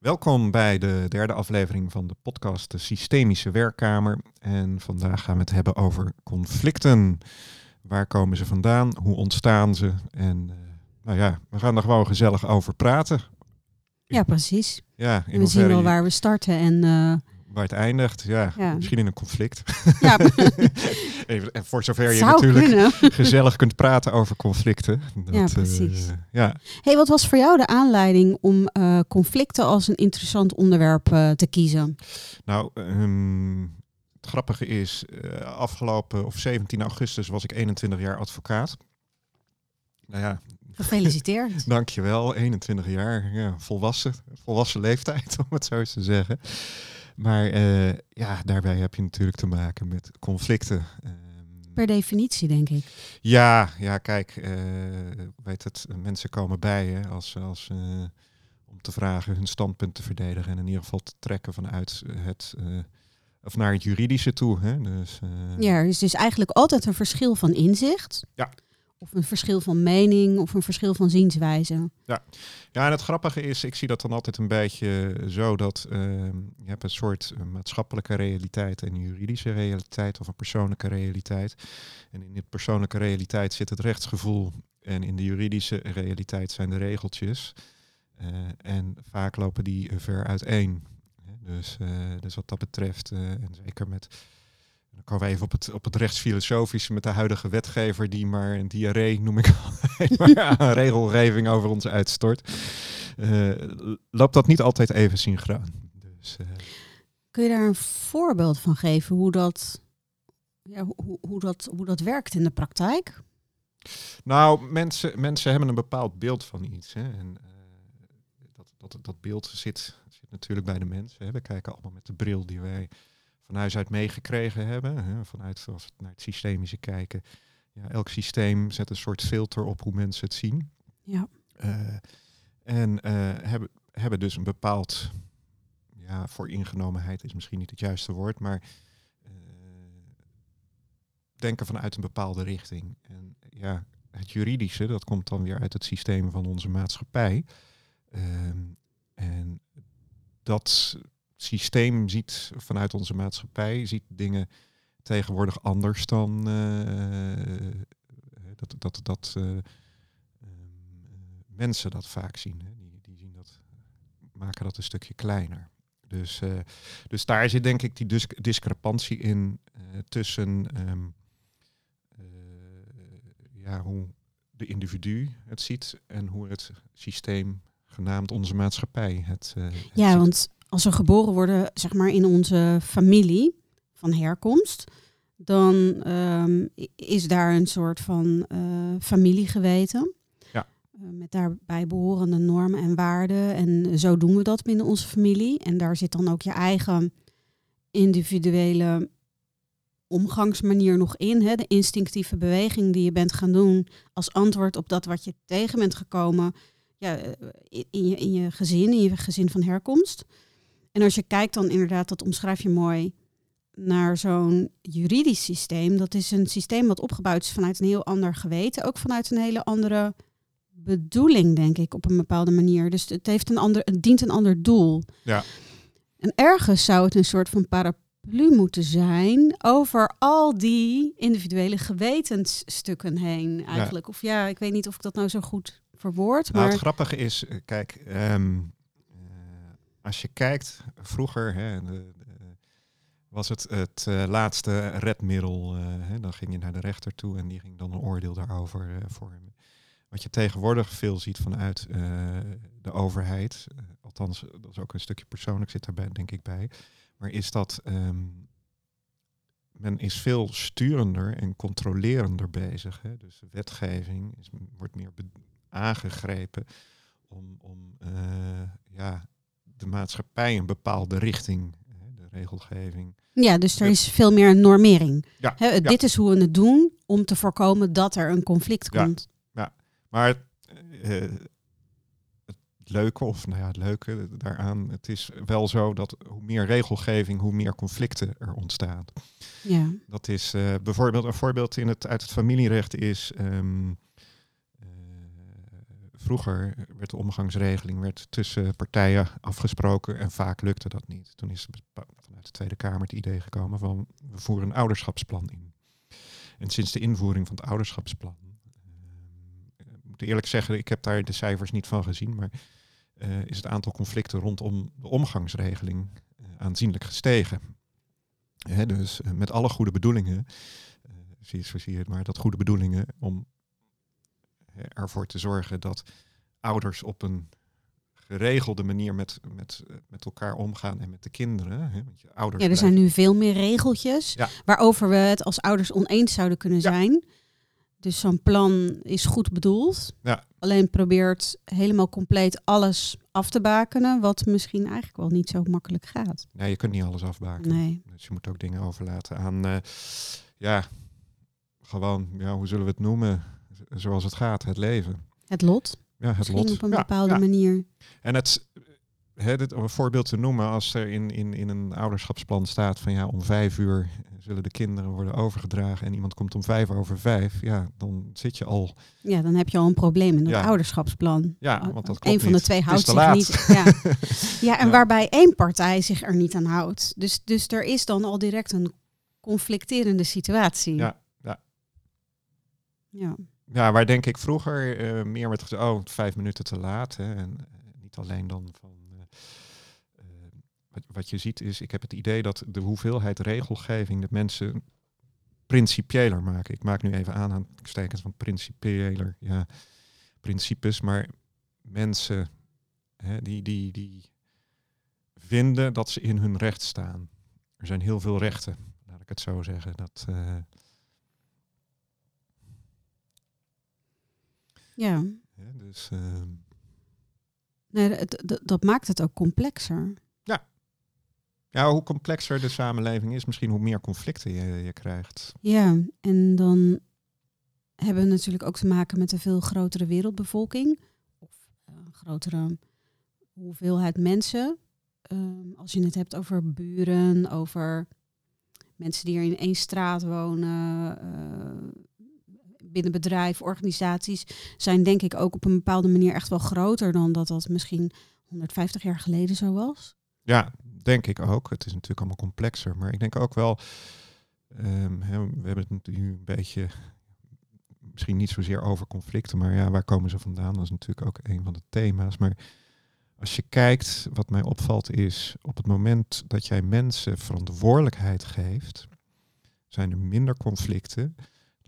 Welkom bij de derde aflevering van de podcast De Systemische Werkkamer. En vandaag gaan we het hebben over conflicten. Waar komen ze vandaan? Hoe ontstaan ze? En uh, nou ja, we gaan er gewoon gezellig over praten. Ja, precies. Ja, in we zien wel waar we starten en uh, waar het eindigt. Ja, Ja. misschien in een conflict. ja, Even, en voor zover je natuurlijk kunnen. gezellig kunt praten over conflicten. Dat, Ja, eh, precies. ja. Hey, wat was voor jou de aanleiding om eh, conflicten als een interessant onderwerp eh, te kiezen? Nou, ehm, het grappige is, afgelopen of 17 augustus was ik 21 jaar advocaat. Nou ja, Gefeliciteerd. dankjewel, 21 jaar, ja, volwassen, volwassen leeftijd om het zo eens te zeggen. Maar eh, ja, daarbij heb je natuurlijk te maken met conflicten. Ehm, Per definitie, denk ik. Ja, ja, kijk, eh, weet het, mensen komen bij als, als, eh, om te vragen hun standpunt te verdedigen en in ieder geval te trekken vanuit het, of naar het juridische toe. Hè? Dus, Ja, er is dus eigenlijk altijd een verschil van inzicht. Ja. Of een verschil van mening of een verschil van zienswijze. Ja, en het grappige is, ik zie dat dan altijd een beetje zo dat eh, je hebt een soort eh, maatschappelijke realiteit en juridische realiteit of een persoonlijke realiteit. En in de persoonlijke realiteit zit het rechtsgevoel en in de juridische realiteit zijn de regeltjes. Eh, en vaak lopen die eh, ver uiteen. Dus, dus wat dat betreft, en zeker met dan komen we even op het, op het rechtsfilosofische met de huidige wetgever die maar een diarree, noem ik aan regelgeving over ons uitstort. eh, loopt dat niet altijd even synchroon. Dus, eh, Kun je daar een voorbeeld van geven hoe dat, ja, hoe, hoe- hoe dat, hoe dat werkt in de praktijk? nou, mensen, mensen hebben een bepaald beeld van iets. Hè, en eh, dat, dat, dat beeld zit, zit natuurlijk bij de mensen. Hè. We kijken allemaal met de bril die wij van huis uit meegekregen hebben. Hè, vanuit, als we naar het systemische kijken. Ja, elk systeem zet een soort filter op hoe mensen het zien. Ja. Eh, en eh, hebben, hebben dus een bepaald, ja, voor ingenomenheid is misschien niet het juiste woord, maar eh, denken vanuit een bepaalde richting. En ja, het juridische, dat komt dan weer uit het systeem van onze maatschappij. Ehm, en dat systeem ziet vanuit onze maatschappij, ziet dingen tegenwoordig anders dan eh, dat, dat, dat eh, eh, mensen dat vaak zien. Hè. Die, die zien dat, maken dat een stukje kleiner. Dus, dus daar zit denk ik die dis- discrepantie in tussen ehm, eh, ja, hoe de individu het ziet en hoe het systeem, genaamd onze maatschappij, het, het Ja, ziet. want als we geboren worden, zeg maar in onze familie van herkomst, dan ehm, is daar een soort van eh, familiegeweten. Ja. Eh, met daarbij behorende normen en waarden. En zo doen we dat binnen onze familie. En daar zit dan ook je eigen individuele omgangsmanier nog in. Hè? De instinctieve beweging die je bent gaan doen als antwoord op dat wat je tegen bent gekomen ja, eh, in, in je, in je gezin, in je gezin van herkomst. En als je kijkt dan inderdaad, dat omschrijf je mooi, naar zo'n juridisch systeem. Dat is een systeem wat opgebouwd is vanuit een heel ander geweten. Ook vanuit een hele andere bedoeling, denk ik, op een bepaalde manier. Dus het, heeft een ander, het dient een ander doel. Ja. En ergens zou het een soort van paraplu moeten zijn over al die individuele gewetensstukken heen eigenlijk. Of ja, ik weet niet of ik dat nou zo goed verwoord, Nou, maar het grappige is, eh, kijk, ehm, eh, als je kijkt, vroeger hè, de- de- was het het eh, laatste redmiddel. eh, hè, dan ging je naar de rechter toe en die ging dan een oordeel daarover eh, vormen. Wat je tegenwoordig veel ziet vanuit eh, de overheid, eh, althans, dat is ook een stukje persoonlijk zit daarbij, denk ik bij, maar is dat ehm, men is veel sturender en controlerender bezig. Hè? Dus wetgeving is, wordt meer aangegrepen om, om eh, ja, de maatschappij een bepaalde richting, de regelgeving. ja, dus er is veel meer een normering. Ja, ja. Dit is hoe we het doen om te voorkomen dat er een conflict Ja. komt. Maar eh, het leuke, of nou ja, het leuke daaraan, het is wel zo dat hoe meer regelgeving, hoe meer conflicten er ontstaan. Ja. Dat is eh, bijvoorbeeld een voorbeeld in het, uit het familierecht is. ehm, eh, vroeger werd de omgangsregeling werd tussen partijen afgesproken en vaak lukte dat niet. Toen is vanuit de Tweede Kamer het idee gekomen van we voeren een ouderschapsplan in. En sinds de invoering van het ouderschapsplan, uh, ik moet eerlijk zeggen, ik heb daar de cijfers niet van gezien, maar uh, is het aantal conflicten rondom de omgangsregeling uh, aanzienlijk gestegen. Hè, dus met alle goede bedoelingen, zie je het maar, dat goede bedoelingen om ervoor te zorgen dat ouders op een geregelde manier met, met, met elkaar omgaan en met de kinderen. Hè? Want je ouders ja, er zijn nu veel meer regeltjes waarover we het als ouders oneens zouden kunnen zijn. Dus zo'n plan is goed bedoeld. Ja. Alleen probeert helemaal compleet alles af te bakenen, wat misschien eigenlijk wel niet zo makkelijk gaat. Nee, je kunt niet alles afbakenen. Nee. Dus je moet ook dingen overlaten aan, uh, ja, gewoon, ja, hoe zullen we het noemen? Zoals het gaat, het leven. Het lot. Ja, het Misschien lot. op een bepaalde manier. En het, hè, dit, om een voorbeeld te noemen, als er in, in, in een ouderschapsplan staat van ja, om vijf uur zullen de kinderen worden overgedragen en iemand komt om vijf over vijf, ja, dan zit je al. Ja, dan heb je al een probleem in dat ouderschapsplan. Ja, want dat klopt Een van de twee houdt zich niet. Ja. ja, en waarbij één partij zich er niet aan houdt. Dus, dus er is dan al direct een conflicterende situatie. Ja, ja. Ja ja, waar denk ik vroeger uh, meer werd gezegd, oh, vijf minuten te laat. Hè, en uh, niet alleen dan van. Uh, wat, wat je ziet is, ik heb het idee dat de hoeveelheid regelgeving de mensen principieler maken. Ik maak nu even aan aan stekens van principieler, ja, principes, maar mensen hè, die, die, die vinden dat ze in hun recht staan. Er zijn heel veel rechten, laat ik het zo zeggen. Dat, Ja. ja dus, uh... nee, dat maakt het ook complexer. Ja. Ja, hoe complexer de samenleving is, misschien hoe meer conflicten je, je krijgt. Ja, en dan hebben we natuurlijk ook te maken met een veel grotere wereldbevolking. Of een grotere hoeveelheid mensen. Um, als je het hebt over buren, over mensen die er in één straat wonen, uh, binnen bedrijven, organisaties, zijn denk ik ook op een bepaalde manier echt wel groter dan dat dat misschien 150 jaar geleden zo was. Ja, denk ik ook. Het is natuurlijk allemaal complexer. Maar ik denk ook wel, um, we hebben het nu een beetje, misschien niet zozeer over conflicten, maar ja, waar komen ze vandaan? Dat is natuurlijk ook een van de thema's. Maar als je kijkt, wat mij opvalt is, op het moment dat jij mensen verantwoordelijkheid geeft, zijn er minder conflicten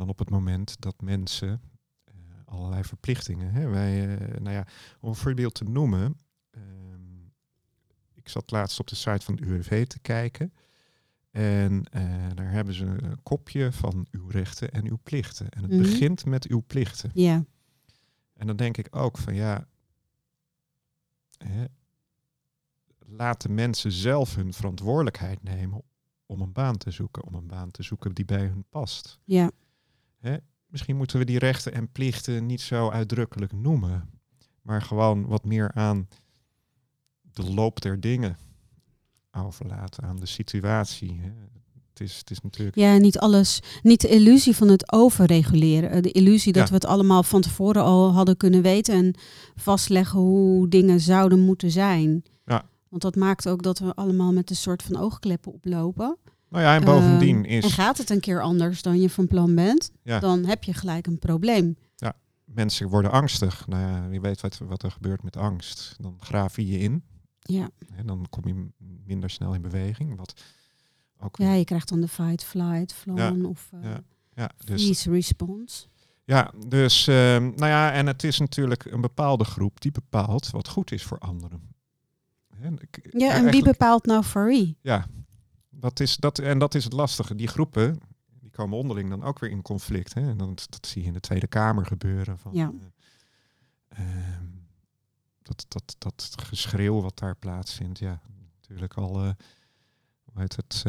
dan op het moment dat mensen uh, allerlei verplichtingen. Hè, wij, uh, nou ja, om een voorbeeld te noemen. Ehm, ik zat laatst op de site van de UWV te kijken. En uh, daar hebben ze een kopje van uw rechten en uw plichten. En het mm -hmm. begint met uw plichten. Ja. En dan denk ik ook van ja, hè, laat de mensen zelf hun verantwoordelijkheid nemen om een baan te zoeken, om een baan te zoeken die bij hun past. Ja. Hè? Misschien moeten we die rechten en plichten niet zo uitdrukkelijk noemen, maar gewoon wat meer aan de loop der dingen overlaten, aan de situatie. Hè? Het is, het is natuurlijk. Ja, niet alles. Niet de illusie van het overreguleren. De illusie dat ja. we het allemaal van tevoren al hadden kunnen weten en vastleggen hoe dingen zouden moeten zijn. Ja. Want dat maakt ook dat we allemaal met een soort van oogkleppen oplopen. Nou ja, en bovendien is... En gaat het een keer anders dan je van plan bent, ja. dan heb je gelijk een probleem. Ja, mensen worden angstig. Nou ja, wie weet wat, wat er gebeurt met angst. Dan graaf je je in. Ja. En dan kom je minder snel in beweging. Wat ook ja, je krijgt dan de fight, flight, flan ja. of uh, ja. Ja, dus, response. Ja, dus uh, nou ja, en het is natuurlijk een bepaalde groep die bepaalt wat goed is voor anderen. En, ja, en wie bepaalt nou voor wie? Ja, dat is, dat, en dat is het lastige. Die groepen die komen onderling dan ook weer in conflict. Hè? En dan, dat zie je in de Tweede Kamer gebeuren. Van, ja. Uh, uh, dat, dat, dat geschreeuw wat daar plaatsvindt. Ja, natuurlijk al, uh, hoe heet het,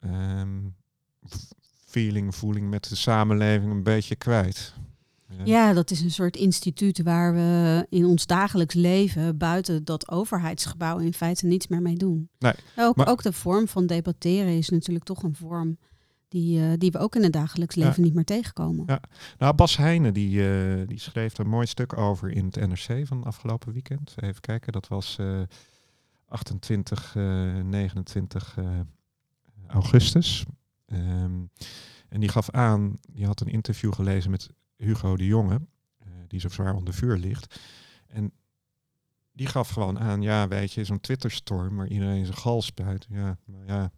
um, feeling, voeling met de samenleving een beetje kwijt. Ja. ja, dat is een soort instituut waar we in ons dagelijks leven buiten dat overheidsgebouw in feite niets meer mee doen. Nee, ook, maar, ook de vorm van debatteren is natuurlijk toch een vorm die, eh, die we ook in het dagelijks Ja. leven niet meer tegenkomen. Ja. Nou, Bas Heijnen die, eh, die schreef een mooi stuk over in het NRC van afgelopen weekend. Even kijken, dat was eh, 28, eh, 29 eh, augustus. Ehm, en die gaf aan, die had een interview gelezen met Hugo de Jonge, eh, die zo zwaar onder vuur ligt. En die gaf gewoon aan, ja, weet je, zo'n Twitterstorm waar iedereen zijn gal spuit. Ja, nou ja,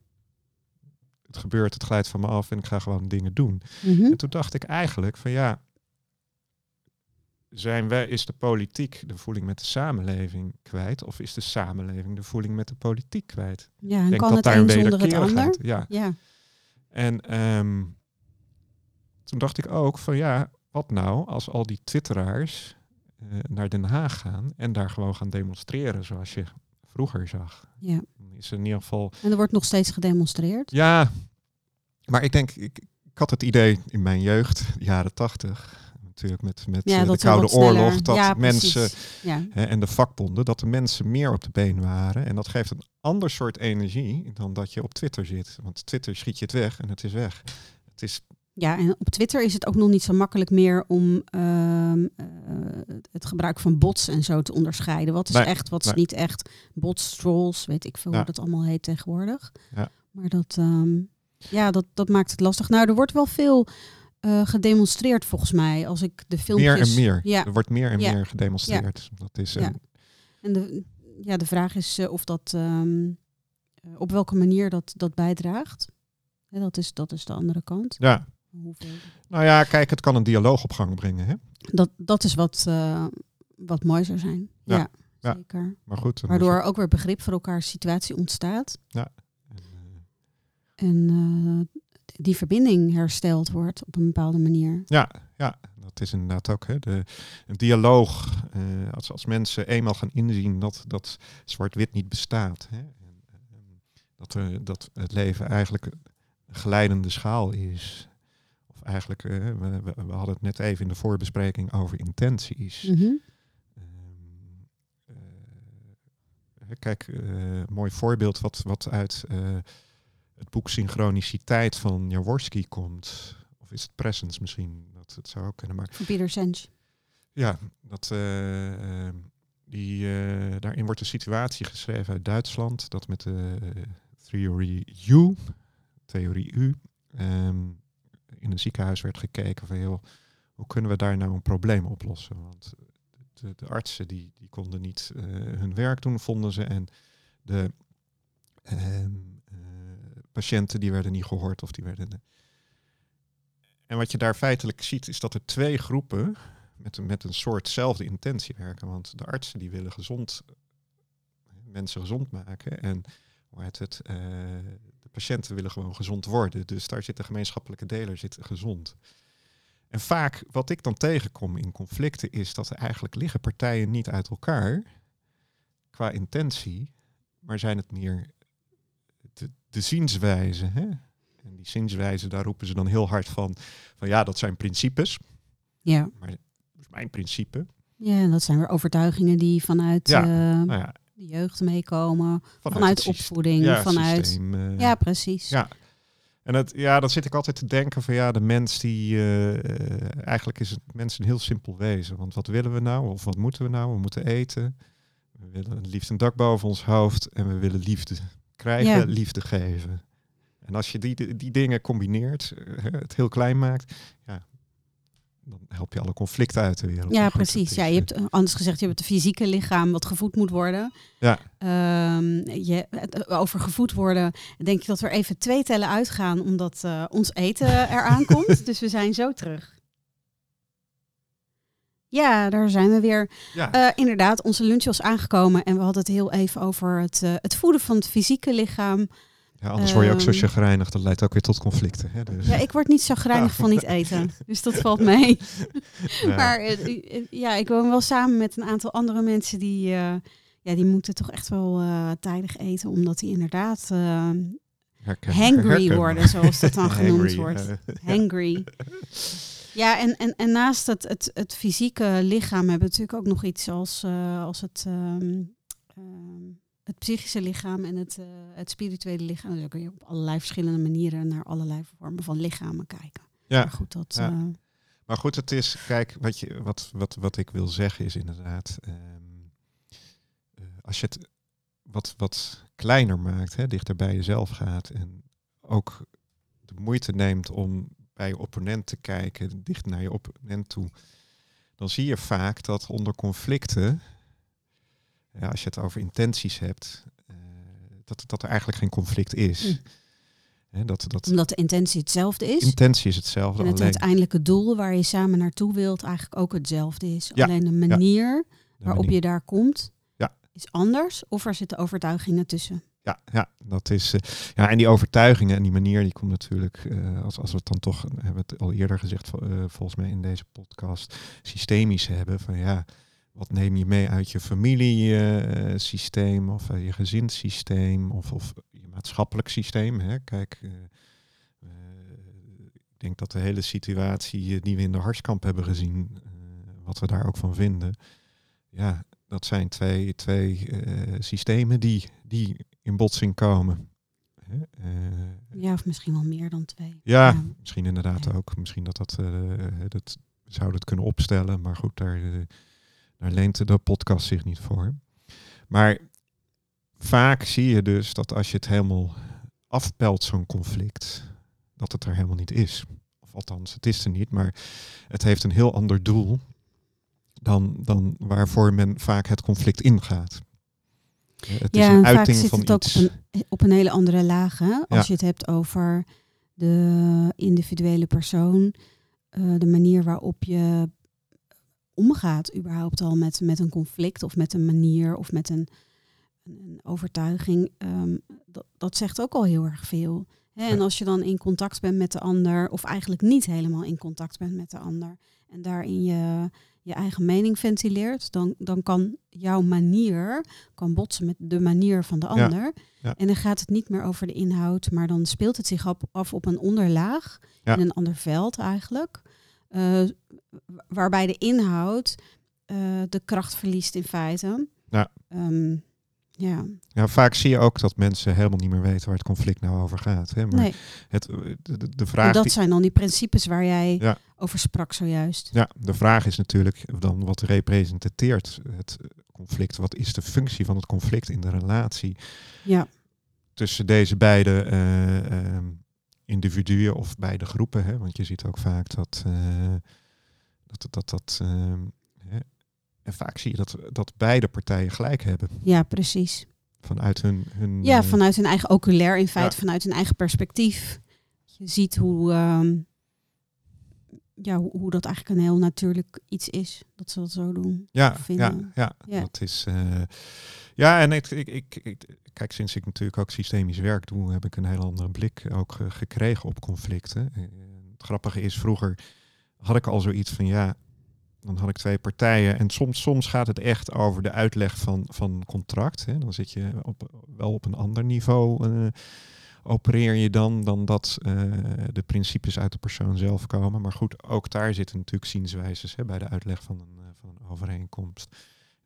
het gebeurt, het glijdt van me af en ik ga gewoon dingen doen. Mhm. En toen dacht ik eigenlijk van ja, zijn wij, is de politiek de voeling met de samenleving kwijt? Of is de samenleving de voeling met de politiek kwijt? Ja, en Ik denk kan dat het daar een zonder het ander? Ja. Ja, En ehm, toen dacht ik ook van ja, wat nou als al die twitteraars eh, naar Den Haag gaan en daar gewoon gaan demonstreren zoals je vroeger zag. ja. Dan is er in ieder geval En er wordt nog steeds gedemonstreerd. Ja, maar ik denk, ik, ik had het idee in mijn jeugd, jaren tachtig, natuurlijk met, met Ja, eh, de Koude Oorlog, dat ja, mensen precies. Ja. hè, en de vakbonden, dat de mensen meer op de been waren. En dat geeft een ander soort energie dan dat je op Twitter zit. Want Twitter schiet je het weg en het is weg. Het is, ja, en op Twitter is het ook nog niet zo makkelijk meer om ehm, eh, het gebruik van bots en zo te onderscheiden. Wat is Nee, echt, wat is niet echt. Bots, trolls, weet ik veel Ja. hoe dat allemaal heet tegenwoordig. Ja. Maar dat, ehm, ja, dat, dat maakt het lastig. Nou, er wordt wel veel eh, gedemonstreerd volgens mij. Als ik de filmpjes... meer en meer. Ja, Er wordt meer en Ja. meer gedemonstreerd. Dat is Ja. En de, ja, de vraag is eh, of dat, ehm, eh, op welke manier dat, dat bijdraagt. Dat, is, dat is de andere kant. ja. Hoeveel... Nou ja, kijk, het kan een dialoog op gang brengen. Hè? Dat, dat is wat, eh, wat mooi zou zijn. Ja, Ja, ja. zeker. Maar goed. Waardoor ook weer begrip voor elkaars situatie ontstaat. je- en, eh, En eh, die verbinding hersteld wordt op een bepaalde manier. Ja, ja, dat is inderdaad ook hè, de een dialoog. eh, als, als mensen eenmaal gaan inzien dat, dat zwart-wit niet bestaat. Hè, en, dat, er, dat het leven eigenlijk een glijdende schaal is. Eigenlijk, eh, we, we, hadden het net even in de voorbespreking over intenties. Mhm. Ehm, eh, kijk, eh, een mooi voorbeeld wat, wat uit het boek Synchroniciteit van Jaworski komt. Of is het Presence misschien? Dat het zou ook kunnen. Maar Van Peter Senge. ja, dat, eh, ehm, die, daarin wordt een situatie geschreven uit Duitsland. Dat met de eh, theorie U, theorie U, ehm, in een ziekenhuis werd gekeken van joh, hoe kunnen we daar nou een probleem oplossen? Want de, de artsen die, die konden niet eh, hun werk doen, vonden ze. En de ehm, eh, patiënten die werden niet gehoord of die werden. En wat je daar feitelijk ziet, is dat er twee groepen met een, met een soortzelfde intentie werken. Want de artsen die willen gezond mensen gezond maken. En hoe heet het, eh, patiënten willen gewoon gezond worden. Dus daar zit de gemeenschappelijke deler zit gezond. En vaak wat ik dan tegenkom in conflicten is dat er eigenlijk liggen partijen niet uit elkaar qua intentie, maar zijn het meer de, de zienswijze. Hè? En die zienswijze, daar roepen ze dan heel hard van, van ja, dat zijn principes. Ja. Maar dat is mijn principe. ja, dat zijn weer overtuigingen die vanuit Ja, eh, Nou ja, de jeugd meekomen. vanuit, het opvoeding, Ja, vanuit... systeem, eh, Ja, precies. Ja. En dat, ja, dan zit ik altijd te denken van ja, de mens die eh, eigenlijk is het mens een heel simpel wezen. Want wat willen we nou? Of wat moeten we nou? We moeten eten. We willen het liefst een dak boven ons hoofd en we willen liefde krijgen, Ja. liefde geven. En als je die, die dingen combineert, eh, het heel klein maakt, ja, dan help je alle conflicten uit de wereld. Ja, precies. Ja, je eh, hebt, anders gezegd, je hebt het fysieke lichaam wat gevoed moet worden. Ja. Ehm, je, het- over gevoed worden denk ik dat we er even twee tellen uitgaan, omdat eh, ons eten eraan komt. Dus we zijn zo terug. Ja, daar zijn we weer. ja, Eh, inderdaad, onze lunch was aangekomen en we hadden het heel even over het, eh, het voeden van het fysieke lichaam. Ja, anders word je ook zo ehm, chagrijnig, dat leidt ook weer tot conflicten. Hè? Dus, Ja, ik word niet zo grijnig van niet eten, dus dat valt mee. ja. Maar eh, eh, ja, ik woon wel samen met een aantal andere mensen die, eh, ja, die moeten toch echt wel tijdig eten, omdat die inderdaad Herken- hangry herken. worden, zoals dat dan genoemd Hangry, wordt. Hangry. Ja, en, en, en naast het, het, het fysieke lichaam hebben we natuurlijk ook nog iets als, als het, ehm, ehm, het psychische lichaam en het, uh, het spirituele lichaam. Dus dan kun je op allerlei verschillende manieren naar allerlei vormen van lichamen kijken. Ja. Maar goed, dat, Ja. eh, Maar goed, het is, kijk, wat, je, wat, wat, wat ik wil zeggen is inderdaad, ehm, eh, als je het wat, wat kleiner maakt, hè, dichter bij jezelf gaat en ook de moeite neemt om bij je opponent te kijken, dicht naar je opponent toe, dan zie je vaak dat onder conflicten, ja, als je het over intenties hebt, eh, dat, dat er eigenlijk geen conflict is. Mm. Dat, dat omdat de intentie hetzelfde is. intentie is hetzelfde, en het alleen uiteindelijke doel waar je samen naartoe wilt eigenlijk ook hetzelfde is. Ja, Alleen de manier de waarop manier. je daar komt Ja. is anders. Of er zitten overtuigingen tussen. Ja, ja, dat is. eh, ja, en die overtuigingen en die manier, die komt natuurlijk, eh, als, als we het dan toch, hebben we het al eerder gezegd, vo- volgens mij in deze podcast, systemisch hebben. Van ja, wat neem je mee uit je familiesysteem of eh, je gezinssysteem of, of je maatschappelijk systeem? Hè? Kijk, eh, eh, ik denk dat de hele situatie die we in de Harskamp hebben gezien, wat we daar ook van vinden, ja, dat zijn twee, twee systemen die, die in botsing komen. Ja, of misschien wel meer dan twee. ja, misschien inderdaad Ja. ook. Misschien dat dat, dat zouden het kunnen opstellen, maar goed, daar, daar leent de podcast zich niet voor. Maar vaak zie je dus dat als je het helemaal afpelt, zo'n conflict, dat het er helemaal niet is. Of althans, het is er niet, maar het heeft een heel ander doel dan, dan waarvoor men vaak het conflict ingaat. Het is ja, een en vaak uiting zit van het ook op een, op een hele andere laag. Hè? Als Ja. je het hebt over de individuele persoon, eh, de manier waarop je omgaat überhaupt al met, met een conflict of met een manier of met een, een, overtuiging, ehm, dat, dat zegt ook al heel erg veel. Hè? En als je dan in contact bent met de ander, of eigenlijk niet helemaal in contact bent met de ander, en daarin je, je eigen mening ventileert, dan, dan kan jouw manier kan botsen met de manier van de ander. ja. En dan gaat het niet meer over de inhoud, maar dan speelt het zich af, af op een onderlaag, in een ander veld eigenlijk. Eh, waarbij de inhoud eh, de kracht verliest in feite. Ja. Ehm, ja, Ja, vaak zie je ook dat mensen helemaal niet meer weten waar het conflict nou over gaat. Hè? Maar nee. het, eh, de, de- de En vraag dat die- zijn dan die principes waar jij Ja. over sprak zojuist. Ja, de vraag is natuurlijk dan wat representeert het conflict? Wat is de functie van het conflict in de relatie Ja, tussen deze beide eh, ehm, individuen of beide groepen? Hè? Want je ziet ook vaak dat eh, dat, dat, dat ehm, hè? en vaak zie je dat, dat beide partijen gelijk hebben ja precies. vanuit hun, hun Ja, eh, vanuit hun eigen oculair, in feite Ja. vanuit hun eigen perspectief. Je ziet hoe, ehm, ja, hoe, hoe dat eigenlijk een heel natuurlijk iets is, dat ze dat zo doen. Ja, ja, Ja. dat is. eh, ja, en ik, ik, ik, kijk, sinds ik natuurlijk ook systemisch werk doe, heb ik een heel andere blik ook gekregen op conflicten. Eh, het grappige is, vroeger had ik al zoiets van ja, dan had ik twee partijen. En soms, soms gaat het echt over de uitleg van, van contract. Hè. Dan zit je op, wel op een ander niveau. eh, opereer je dan, dan dat eh, de principes uit de persoon zelf komen. Maar goed, ook daar zitten natuurlijk zienswijzes hè, bij de uitleg van een, van een overeenkomst.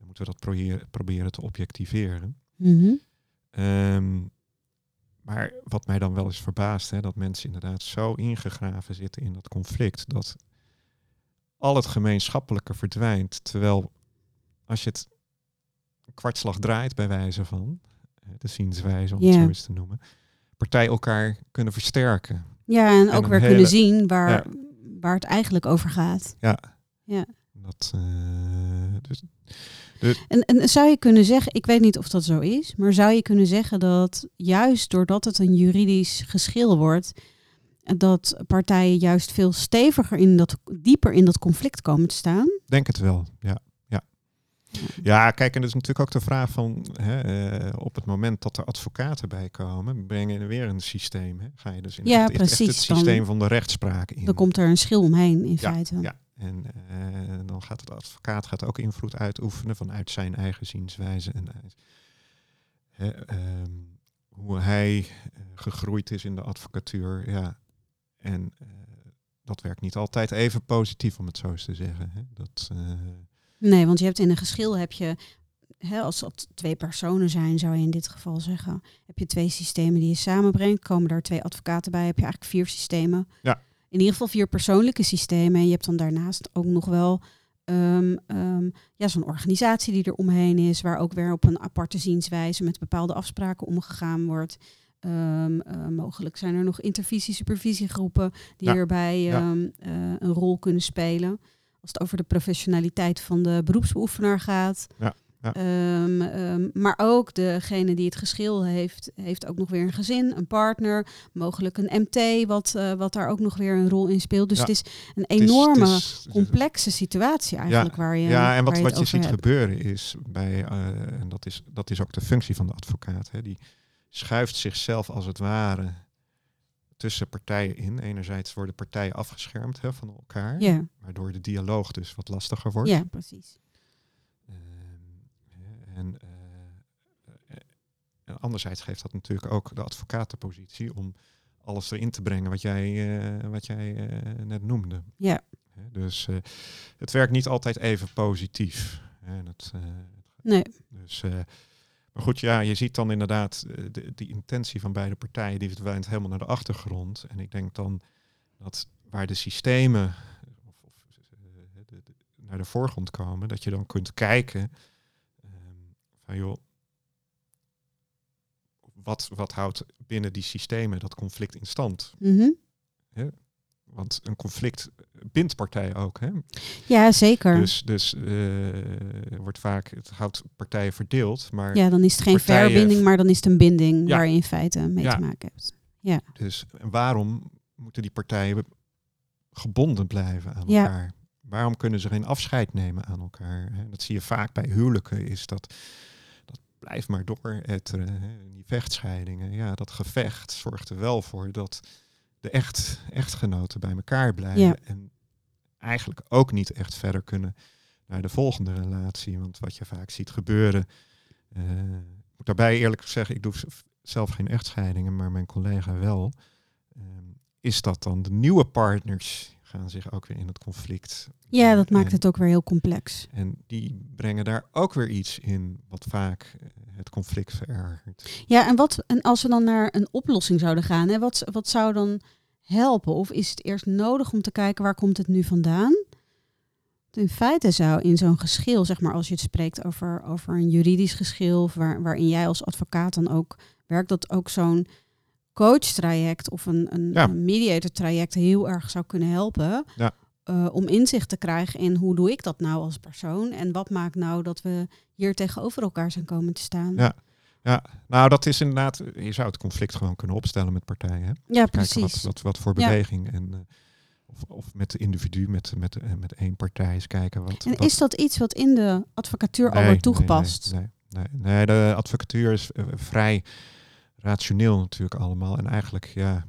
Moeten we dat proberen, proberen te objectiveren. Mhm. Ehm, maar wat mij dan wel eens verbaast, hè, dat mensen inderdaad zo ingegraven zitten in dat conflict, dat al het gemeenschappelijke verdwijnt. Terwijl als je het een kwartslag draait bij wijze van, de zienswijze om het Ja. zo eens te noemen, partij elkaar kunnen versterken. Ja, en ook weer hele- kunnen zien waar, Ja. waar het eigenlijk over gaat. Dat, eh, dus, En, en zou je kunnen zeggen, ik weet niet of dat zo is, maar zou je kunnen zeggen dat juist doordat het een juridisch geschil wordt, dat partijen juist veel steviger in dat, dieper in dat conflict komen te staan? denk het wel, ja. Ja, ja kijk, en dat is natuurlijk ook de vraag van, hè, eh, op het moment dat er advocaten bij komen, breng je weer een systeem. Hè? Ga je dus in Ja, echt, echt het systeem van de rechtspraak in. Dan komt er een schil omheen in Ja, feite. Ja, en eh, dan gaat de advocaat gaat ook invloed uitoefenen vanuit zijn eigen zienswijze en uit, hè, ehm, hoe hij eh, gegroeid is in de advocatuur. Ja, en eh, dat werkt niet altijd even positief, om het zo eens te zeggen. Hè. Dat, Nee, want je hebt in een geschil heb je hè, als dat twee personen zijn, zou je in dit geval zeggen, heb je twee systemen die je samenbrengt, komen daar twee advocaten bij, heb je eigenlijk vier systemen. Ja. In ieder geval vier persoonlijke systemen. En je hebt dan daarnaast ook nog wel ehm, ehm, ja, zo'n organisatie die er omheen is, waar ook weer op een aparte zienswijze met bepaalde afspraken omgegaan wordt. Ehm, eh, mogelijk zijn er nog intervisie-supervisiegroepen die Ja, hierbij ja. eh, een rol kunnen spelen. Als het over de professionaliteit van de beroepsbeoefenaar gaat. Ja, ja. Ehm, ehm, maar ook degene die het geschil heeft, heeft ook nog weer een gezin, een partner, mogelijk een MT, wat, eh, wat daar ook nog weer een rol in speelt. Dus Ja. het is een Het is- enorme, het is- complexe situatie eigenlijk waar je Ja, en wat, je wat je ziet hebt. gebeuren is bij, eh, en dat is, dat is ook de functie van de advocaat, hè, die schuift zichzelf als het ware tussen partijen in. Enerzijds worden partijen afgeschermd hè, van elkaar, Ja, waardoor de dialoog dus wat lastiger wordt. ja, precies. En, eh, eh, en anderzijds geeft dat natuurlijk ook de advocaat de positie om alles erin te brengen wat jij, eh, wat jij eh, net noemde. Ja. Dus eh, het werkt niet altijd even positief. Hè, En het, eh, Nee, dus, eh, maar goed, ja, je ziet dan inderdaad eh, de, die intentie van beide partijen, die verdwijnt helemaal naar de achtergrond. En ik denk dan dat waar de systemen of, of, eh, de- de- naar de voorgrond komen, dat je dan kunt kijken van joh, wat, wat houdt binnen die systemen dat conflict in stand? Mhm. Want een conflict bindt partijen ook. Hè? ja zeker. Dus, dus eh, wordt vaak, het houdt partijen verdeeld, maar ja, dan is het geen partijen- verbinding, maar dan is het een binding Ja. waar je in feite mee Ja. te maken hebt. Dus waarom moeten die partijen gebonden blijven aan Ja. elkaar? Waarom kunnen ze geen afscheid nemen aan elkaar? Dat zie je vaak bij huwelijken, is dat, dat blijft maar dooretteren. hè? Die vechtscheidingen, ja, dat gevecht zorgt er wel voor dat de echt, echtgenoten bij elkaar blijven. Ja. En eigenlijk ook niet echt verder kunnen naar de volgende relatie. Want wat je vaak ziet gebeuren, eh, ik moet daarbij eerlijk zeggen, ik doe zelf geen echtscheidingen, maar mijn collega wel. Ehm, is dat dan de nieuwe partners gaan zich ook weer in het conflict. Ja, dat maakt En- het ook weer heel complex. En die brengen daar ook weer iets in wat vaak eh, het conflict verergert. Ja, en, wat, en als we dan naar een oplossing zouden gaan, hè, wat, wat zou dan helpen? Of is het eerst nodig om te kijken waar komt het nu vandaan? In feite zou in zo'n geschil, zeg maar, als je het spreekt over, over een juridisch geschil, waar, waarin jij als advocaat dan ook werkt, dat ook zo'n coach-traject of een, een, Ja. een mediator-traject heel erg zou kunnen helpen. Ja. eh, om inzicht te krijgen in hoe doe ik dat nou als persoon en wat maakt nou dat we hier tegenover elkaar zijn komen te staan. Ja. Ja, nou dat is inderdaad, je zou het conflict gewoon kunnen opstellen met partijen. Hè? Ja, Kijken precies. wat, wat, wat voor Ja. beweging en eh, of, of met de individu, met, met, eh, met één partij eens kijken wat. En wat- is dat iets wat in de advocatuur al wordt toegepast? Nee, nee, nee, nee, de advocatuur is vrij rationeel natuurlijk allemaal. En eigenlijk, ja,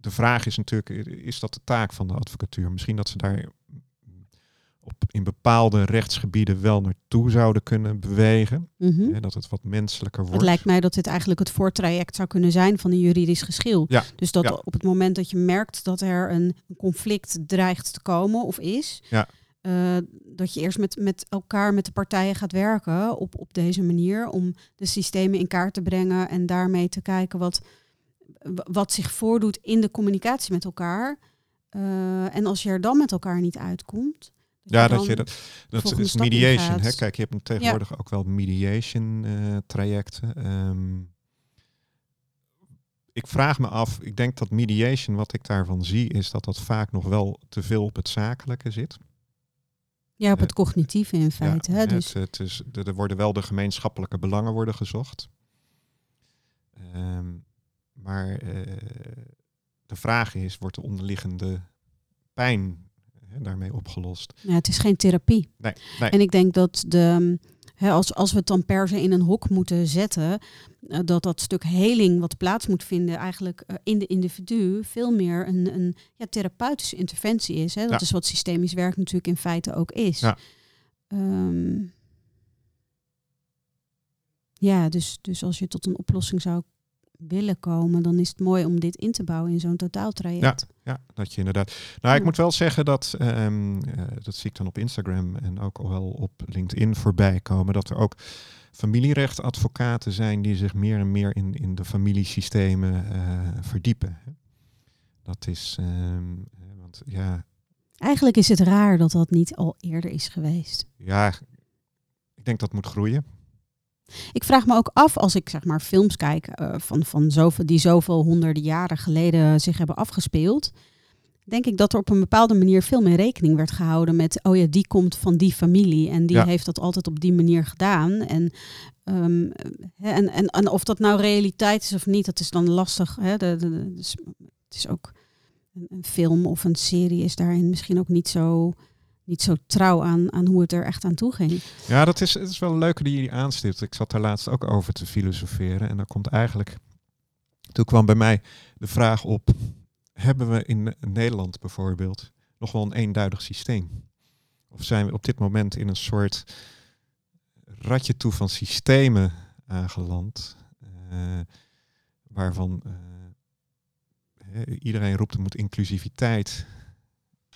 de vraag is natuurlijk, is dat de taak van de advocatuur? Misschien dat ze daar op, in bepaalde rechtsgebieden wel naartoe zouden kunnen bewegen. Mhm. Hè, dat het wat menselijker wordt. Het lijkt mij dat dit eigenlijk het voortraject zou kunnen zijn van een juridisch geschil. Ja, Dus dat ja. op het moment dat je merkt dat er een conflict dreigt te komen of is, Ja. Eh, dat je eerst met, met elkaar, met de partijen gaat werken op, op deze manier om de systemen in kaart te brengen en daarmee te kijken wat, wat zich voordoet in de communicatie met elkaar. Eh, en als je er dan met elkaar niet uitkomt. Ja, dat je dat, dat is stap mediation. Hè? Kijk, je hebt tegenwoordig ook wel mediation eh, trajecten. Ehm, ik vraag me af, ik denk dat mediation, wat ik daarvan zie, is dat dat vaak nog wel te veel op het zakelijke zit. Ja, op het cognitieve in feite. Ja, hè? Dus, het is, er worden wel de gemeenschappelijke belangen worden gezocht. Ehm, maar eh, de vraag is, wordt de onderliggende pijn daarmee opgelost? ja, het is geen therapie. Nee, nee. En ik denk dat de, als, als we het dan per se in een hok moeten zetten, eh, dat dat stuk heling wat plaats moet vinden eigenlijk eh, in de individu veel meer een, een ja, therapeutische interventie is. Dat Ja. is wat systemisch werk natuurlijk in feite ook is. Ja. Ehm, ja, dus, dus als je tot een oplossing zou willen komen, dan is het mooi om dit in te bouwen in zo'n totaaltraject. Ja, dat je inderdaad. Nou, ik moet wel zeggen dat, ehm, eh, dat zie ik dan op Instagram en ook al wel op LinkedIn voorbij komen, dat er ook familierechtadvocaten zijn die zich meer en meer in, in de familiesystemen uh, verdiepen. Dat is, ehm, want ja. Eigenlijk is het raar dat dat niet al eerder is geweest. Ja, ik denk dat moet groeien. Ik vraag me ook af als ik zeg maar films kijk uh, van, van zoveel, die zoveel honderden jaren geleden zich hebben afgespeeld. Denk ik dat er op een bepaalde manier veel meer rekening werd gehouden met, oh ja, die komt van die familie en die heeft dat altijd op die manier gedaan. En, um, en, en, en, of dat nou realiteit is of niet, dat is dan lastig. Hè? De, de, dus het is ook een, een film of een serie is daarin misschien ook niet zo niet zo trouw aan, aan hoe het er echt aan toe ging. Ja, dat is, het is wel een leuke die je aanstipt. Ik zat daar laatst ook over te filosoferen. En dan komt eigenlijk. Toen kwam bij mij de vraag op: hebben we in Nederland bijvoorbeeld nog wel een eenduidig systeem? Of zijn we op dit moment in een soort ratje toe van systemen aangeland? Uh, waarvan uh, iedereen roept er moet inclusiviteit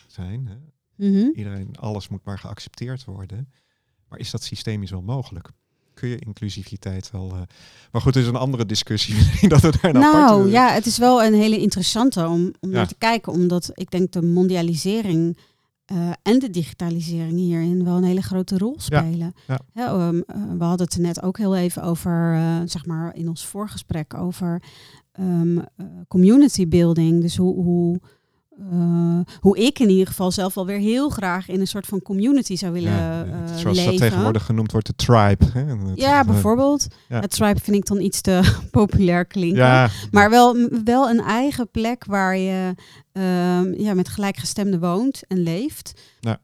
zijn. Hè? Mhm. Iedereen, alles moet maar geaccepteerd worden. Maar is dat systemisch wel mogelijk? Kun je inclusiviteit wel. Uh... Maar goed, het is een andere discussie. dat we daar nou ja, het is wel een hele interessante om, om naar te kijken. Omdat ik denk de mondialisering uh, en de digitalisering hierin wel een hele grote rol spelen. Ja, ja. Um, we hadden het net ook heel even over, uh, zeg maar in ons voorgesprek, over um, community building. Dus hoe, hoe uh, hoe ik in ieder geval zelf wel weer heel graag in een soort van community zou willen ja, uh, Zoals leven. dat tegenwoordig genoemd wordt, de tribe. Hè? ja, bijvoorbeeld. Ja. Het tribe vind ik dan iets te populair klinken. Ja. Maar wel, wel een eigen plek waar je um, ja, met gelijkgestemden woont en leeft. Ja.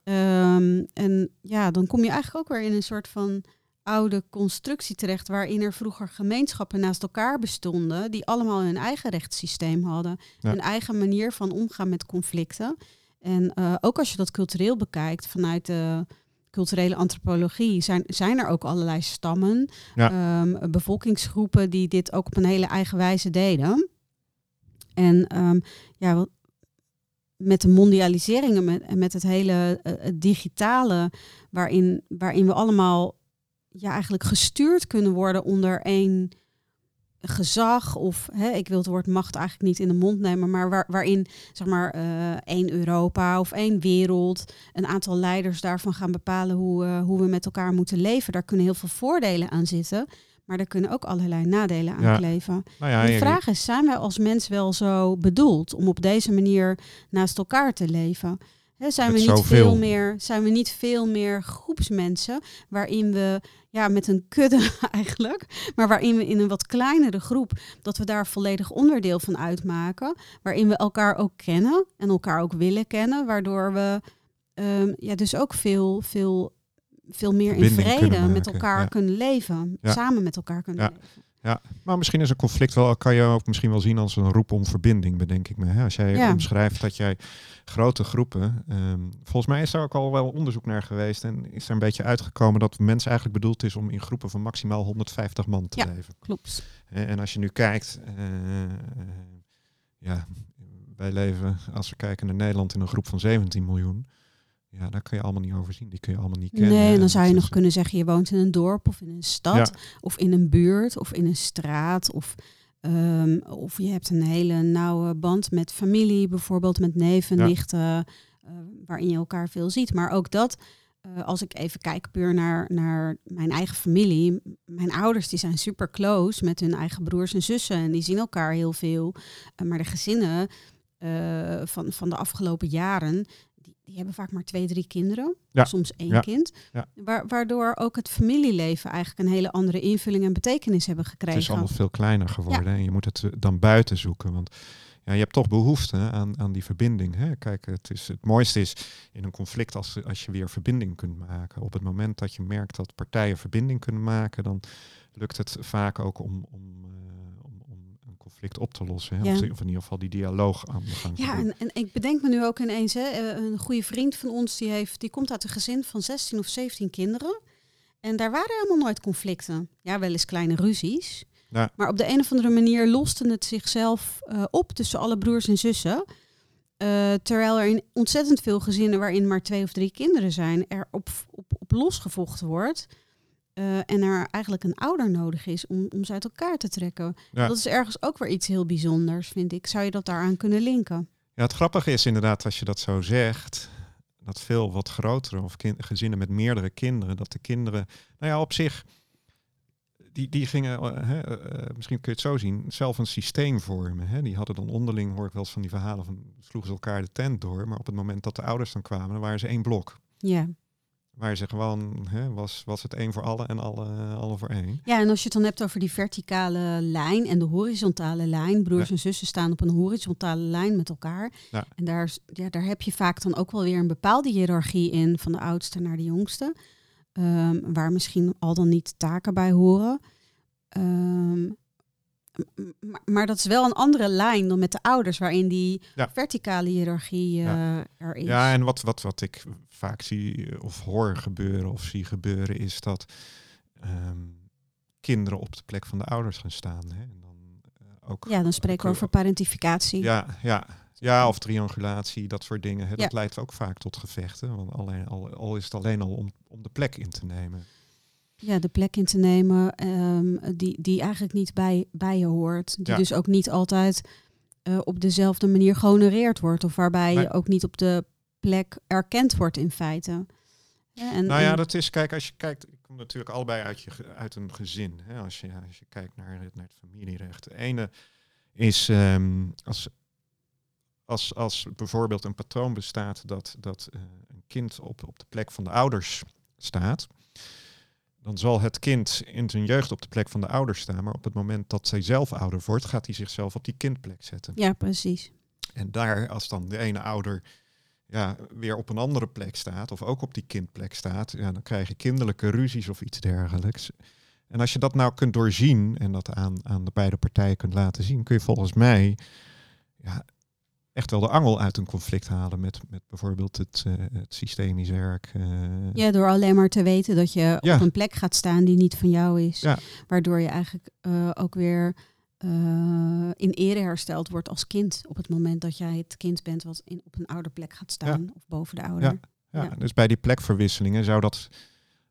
Um, en ja, dan kom je eigenlijk ook weer in een soort van oude constructie terecht waarin er vroeger gemeenschappen naast elkaar bestonden, die allemaal hun eigen rechtssysteem hadden, ja. hun eigen manier van omgaan met conflicten. En uh, ook als je dat cultureel bekijkt vanuit de culturele antropologie, zijn, zijn er ook allerlei stammen, ja. um, bevolkingsgroepen die dit ook op een hele eigen wijze deden. En um, ja, met de mondialisering en met, met het hele uh, het digitale, waarin, waarin we allemaal ja, eigenlijk gestuurd kunnen worden onder één gezag of hè, ik wil het woord macht eigenlijk niet in de mond nemen, maar waar, waarin zeg maar uh, één Europa of één wereld, een aantal leiders daarvan gaan bepalen hoe, uh, hoe we met elkaar moeten leven. Daar kunnen heel veel voordelen aan zitten, maar er kunnen ook allerlei nadelen aan ja. kleven. Nou ja, de vraag is, zijn wij als mens wel zo bedoeld om op deze manier naast elkaar te leven? He, zijn, we niet veel meer, zijn we niet veel meer groepsmensen waarin we ja, met een kudde eigenlijk, maar waarin we in een wat kleinere groep, dat we daar volledig onderdeel van uitmaken, waarin we elkaar ook kennen en elkaar ook willen kennen, waardoor we um, ja, dus ook veel, veel, veel meer in vrede met elkaar kunnen leven, ja. samen met elkaar kunnen ja. leven. Ja, maar misschien is een conflict wel, kan je ook misschien wel zien als een roep om verbinding, bedenk ik me. Hè? Als jij ja. omschrijft dat jij grote groepen, um, volgens mij is daar ook al wel onderzoek naar geweest en is er een beetje uitgekomen dat mensen eigenlijk bedoeld is om in groepen van maximaal 150 man te ja, leven. klopt. En als je nu kijkt, uh, ja, wij leven, als we kijken naar Nederland, in een groep van 17 miljoen. Ja, daar kun je allemaal niet overzien. Die kun je allemaal niet kennen. Nee, dan zou je nog kunnen zeggen, je woont in een dorp of in een stad ja. of in een buurt of in een straat of, um, of je hebt een hele nauwe band met familie, bijvoorbeeld met neven, ja. nichten, uh, waarin je elkaar veel ziet. Maar ook dat, uh, als ik even kijk puur naar, naar mijn eigen familie, mijn ouders die zijn super close met hun eigen broers en zussen en die zien elkaar heel veel. Uh, maar de gezinnen van, van de afgelopen jaren, die hebben vaak maar twee, drie kinderen. Ja. Soms één ja. kind. Ja. Wa waardoor ook het familieleven eigenlijk een hele andere invulling en betekenis hebben gekregen. Het is allemaal veel kleiner geworden. En je moet het dan buiten zoeken. Want ja, je hebt toch behoefte aan, aan die verbinding. Hè? Kijk, het, is, het mooiste is in een conflict als, als je weer verbinding kunt maken. Op het moment dat je merkt dat partijen verbinding kunnen maken, dan lukt het vaak ook om, om conflict op te lossen. Hè? Ja. Of, in ieder geval die dialoog aan de gang Ja, en, en, ik bedenk me nu ook ineens, hè, eh, een goede vriend van ons, die, heeft, die komt uit een gezin van 16 of 17 kinderen. En daar waren helemaal nooit conflicten. Ja, wel eens kleine ruzies. Ja. Maar op de een of andere manier loste het zichzelf eh, op tussen alle broers en zussen. Eh, terwijl er in ontzettend veel gezinnen waarin maar twee of drie kinderen zijn, er op, op, op losgevochten wordt. Eh, en er eigenlijk een ouder nodig is om, om ze uit elkaar te trekken. Ja. Dat is ergens ook weer iets heel bijzonders, vind ik. Zou je dat daaraan kunnen linken? Ja, het grappige is inderdaad, als je dat zo zegt, dat veel wat grotere of gezinnen met meerdere kinderen, dat de kinderen, nou ja, op zich, die, die gingen, eh, hè, eh, misschien kun je het zo zien, zelf een systeem vormen. Hè. Die hadden dan onderling, hoor ik wel eens van die verhalen, van sloegen ze elkaar de tent door, maar op het moment dat de ouders dan kwamen, dan waren ze één blok. Ja. Waar ze gewoon, hè, was, was het één voor alle en alle, alle voor één. Ja, en als je het dan hebt over die verticale lijn en de horizontale lijn. Broers Ja. en zussen staan op een horizontale lijn met elkaar. Ja. En daar, ja, daar heb je vaak dan ook wel weer een bepaalde hiërarchie in, van de oudste naar de jongste. Ehm, waar misschien al dan niet taken bij horen. Ehm, m- maar, maar dat is wel een andere lijn dan met de ouders, waarin die Ja. verticale hiërarchie eh, Ja. er is. Ja, en wat, wat, wat ik vaak zie eh, of hoor gebeuren of zie gebeuren is dat ehm, kinderen op de plek van de ouders gaan staan. Hè? En dan, eh, ook, Ja, dan spreken we over parentificatie. Ja, ja, ja, of triangulatie, dat soort dingen. Hè? Dat Ja. leidt ook vaak tot gevechten. Want alleen, al, al is het alleen al om, om de plek in te nemen. Ja, de plek in te nemen ehm, die, die eigenlijk niet bij, bij je hoort. Die Ja. dus ook niet altijd eh, op dezelfde manier gehonoreerd wordt. Of waarbij Nee. je ook niet op de plek erkend wordt in feite. Ja, en, nou ja, dat is, kijk, als je kijkt, ik kom natuurlijk allebei uit, je, uit een gezin. Hè? Als, je, als je kijkt naar het, naar het familierecht. De ene is ehm, als, als, als bijvoorbeeld een patroon bestaat dat, dat eh, een kind op, op de plek van de ouders staat. Dan zal het kind in zijn jeugd op de plek van de ouders staan. Maar op het moment dat zij zelf ouder wordt, gaat hij zichzelf op die kindplek zetten. ja, precies. En daar, als dan de ene ouder ja, weer op een andere plek staat, of ook op die kindplek staat, ja, dan krijg je kinderlijke ruzies of iets dergelijks. En als je dat nou kunt doorzien en dat aan, aan de beide partijen kunt laten zien, kun je volgens mij ja, echt wel de angel uit een conflict halen met, met bijvoorbeeld het, eh, het systemisch werk. eh. Ja, door alleen maar te weten dat je Ja. op een plek gaat staan die niet van jou is. Ja. Waardoor je eigenlijk eh, ook weer in ere hersteld wordt als kind. Op het moment dat jij het kind bent wat in, op een ouderplek gaat staan. Of boven de ouder. Ja, Ja. Dus bij die plekverwisselingen zou dat,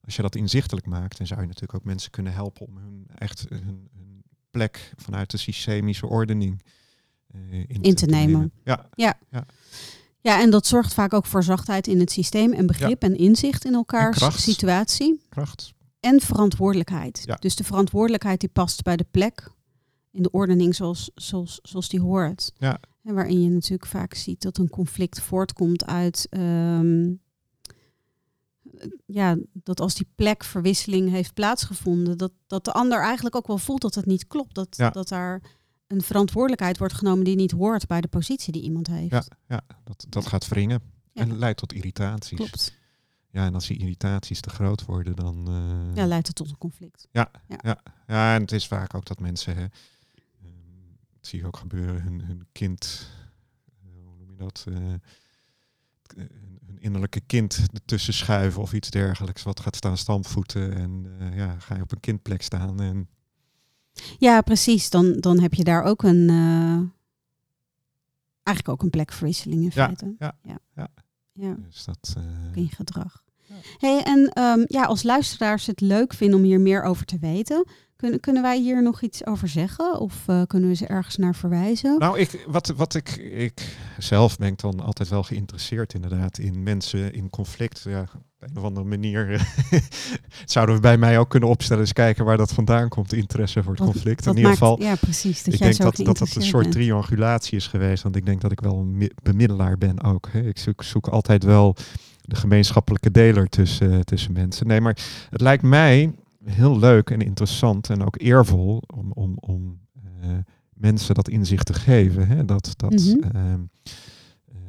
als je dat inzichtelijk maakt, dan zou je natuurlijk ook mensen kunnen helpen om hun echt hun, hun plek vanuit de systemische ordening in, In te nemen. Ja, Ja, en dat zorgt vaak ook voor zachtheid in het systeem en begrip en inzicht in elkaars kracht. situatie. kracht. En verantwoordelijkheid. Ja. Dus de verantwoordelijkheid die past bij de plek in de ordening zoals, zoals, zoals die hoort. Ja. En waarin je natuurlijk vaak ziet dat een conflict voortkomt uit... ehm, ja, dat als die plekverwisseling heeft plaatsgevonden, dat, dat de ander eigenlijk ook wel voelt dat het niet klopt. Dat, Ja. dat daar een verantwoordelijkheid wordt genomen die niet hoort bij de positie die iemand heeft. Ja, ja dat, dat gaat wringen Ja. en leidt tot irritaties. Klopt. Ja, en als die irritaties te groot worden, dan... eh, Ja, leidt het tot een conflict. Ja, en het is vaak ook dat mensen, hè, ehm, dat zie je ook gebeuren, hun, hun kind, eh, hoe noem je dat, eh, hun, innerlijke kind ertussen schuiven of iets dergelijks, wat gaat staan stampvoeten en ja, ga je op een kindplek staan en Ja, precies. Dan, dan heb je daar ook een. eh, eigenlijk ook een plekverwisseling in Ja, feite. ja, ja. ja. Ja, dus dat... eh, in gedrag. Ja. Hey, en ehm, ja, als luisteraars het leuk vinden om hier meer over te weten, kunnen, kunnen wij hier nog iets over zeggen? Of eh, kunnen we ze ergens naar verwijzen? Nou, ik, wat, wat ik, ik zelf ben ik dan altijd wel geïnteresseerd inderdaad in mensen in conflict. Ja, op een of andere manier eh, zouden we bij mij ook kunnen opstellen. Eens kijken waar dat vandaan komt, interesse voor het Wat- conflict. Wat in ieder geval, Ja, precies. Dat ik jij denk dat, dat dat een soort triangulatie is geweest. Want ik denk dat ik wel een mi- bemiddelaar ben ook. Hè. Ik zoek, zoek altijd wel de gemeenschappelijke deler tussen, eh, tussen mensen. Nee, maar het lijkt mij heel leuk en interessant en ook eervol om, om, om eh, mensen dat inzicht te geven. Hè. Dat, dat, Mhm. ehm,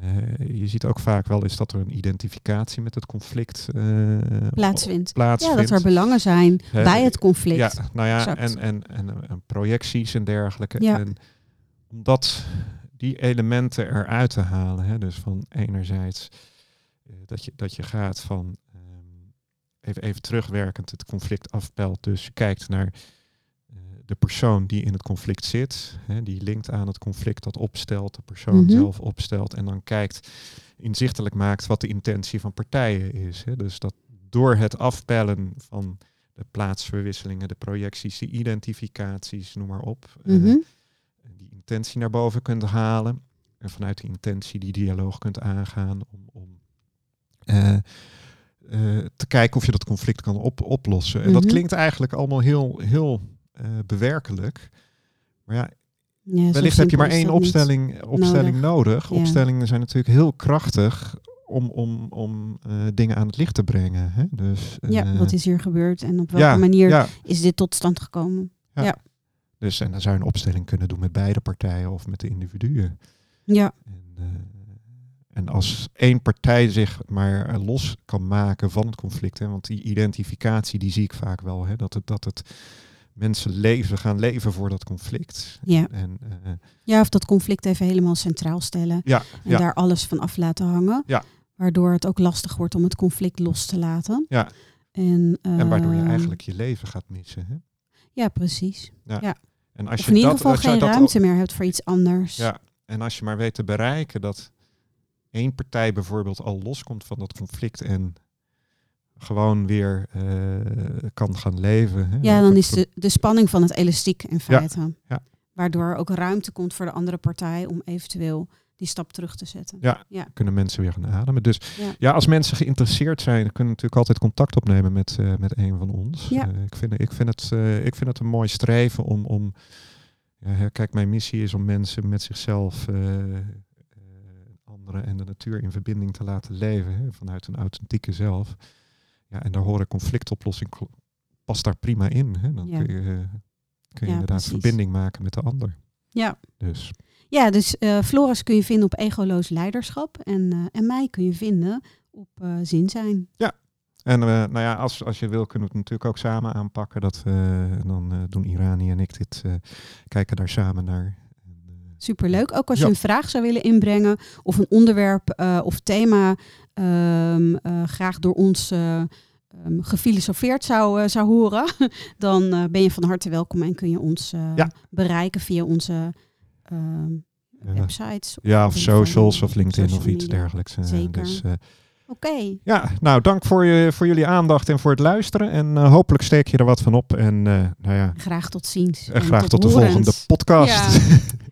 eh, je ziet ook vaak wel is dat er een identificatie met het conflict eh, Plaatsvindt. Ja, dat er belangen zijn Hè, bij het conflict. Ja, nou ja, en, en, en, en projecties en dergelijke. Ja. En om dat, die elementen eruit te halen. Hè, dus van enerzijds eh, dat, je, dat je gaat van ehm, even, even terugwerkend het conflict afpelt. Dus je kijkt naar eh, de persoon die in het conflict zit, hè, die linkt aan het conflict, dat opstelt, de persoon Mhm. zelf opstelt en dan kijkt, inzichtelijk maakt wat de intentie van partijen is. Hè. Dus dat door het afpellen van de plaatsverwisselingen, de projecties, de identificaties, noem maar op, eh, Mhm. die intentie naar boven kunt halen en vanuit die intentie die dialoog kunt aangaan om, om eh, eh, te kijken of je dat conflict kan op, oplossen. En dat Mhm. klinkt eigenlijk allemaal heel, heel eh, bewerkelijk. Maar ja, Ja, wellicht heb je maar één opstelling, opstelling nodig. Ja. Opstellingen zijn natuurlijk heel krachtig om, om, om eh, dingen aan het licht te brengen. Hè? Dus, Ja, eh, wat is hier gebeurd en op welke ja, manier Ja, is dit tot stand gekomen? dus en dan zou je een opstelling kunnen doen met beide partijen of met de individuen. Ja, En, en als één partij zich maar los kan maken van het conflict, hè, want die identificatie die zie ik vaak wel, hè, dat, het, dat het mensen leven, gaan leven voor dat conflict. ja. En, eh, ja, of dat conflict even helemaal centraal stellen ja, en ja, daar alles van af laten hangen. Ja. Waardoor het ook lastig wordt om het conflict los te laten. ja. En, en waardoor je ehm, eigenlijk je leven gaat missen. Hè? Ja, precies. En als Of je in ieder dat, geval geen ruimte meer hebt voor iets anders. Ja, en als je maar weet te bereiken dat één partij bijvoorbeeld al loskomt van dat conflict en gewoon weer eh, kan gaan leven. Hè? Ja, dan is de, de spanning van het elastiek in feite. ja. Waardoor ook ruimte komt voor de andere partij om eventueel die stap terug te zetten. Ja, Ja. kunnen mensen weer gaan ademen. Dus Ja. als mensen geïnteresseerd zijn, kunnen natuurlijk altijd contact opnemen met, eh, met een van ons. Ja. Eh, ik, vind, ik, vind het, ik vind het een mooi streven om. om kijk, mijn missie is om mensen met zichzelf, anderen en de natuur in verbinding te laten leven. Hè, vanuit een authentieke zelf. Ja, en daar horen conflictoplossing past daar prima in. Hè. Dan Ja. kun je, eh, kun je Ja, inderdaad precies. verbinding maken met de ander. Ja. Dus Ja, dus eh, Floris kun je vinden op egoloos leiderschap. En, eh, en mij kun je vinden op zin zijn. En eh, nou ja, als, als je wil, kunnen we het natuurlijk ook samen aanpakken. Dat, en dan doen Irani en ik dit, kijken daar samen naar. En, Superleuk. Ook als Ja. je een vraag zou willen inbrengen of een onderwerp of thema ehm, eh, graag door ons ehm, gefilosofeerd zou, eh, zou horen, dan ben je van harte welkom en kun je ons Ja. bereiken via onze ehm, websites. ja, of socials of LinkedIn of iets dergelijks. Zeker. Dus, Oké, ja, nou, dank voor, je, voor jullie aandacht en voor het luisteren. En hopelijk steek je er wat van op. En nou ja, graag tot ziens. en graag tot, de volgende podcast. Ja.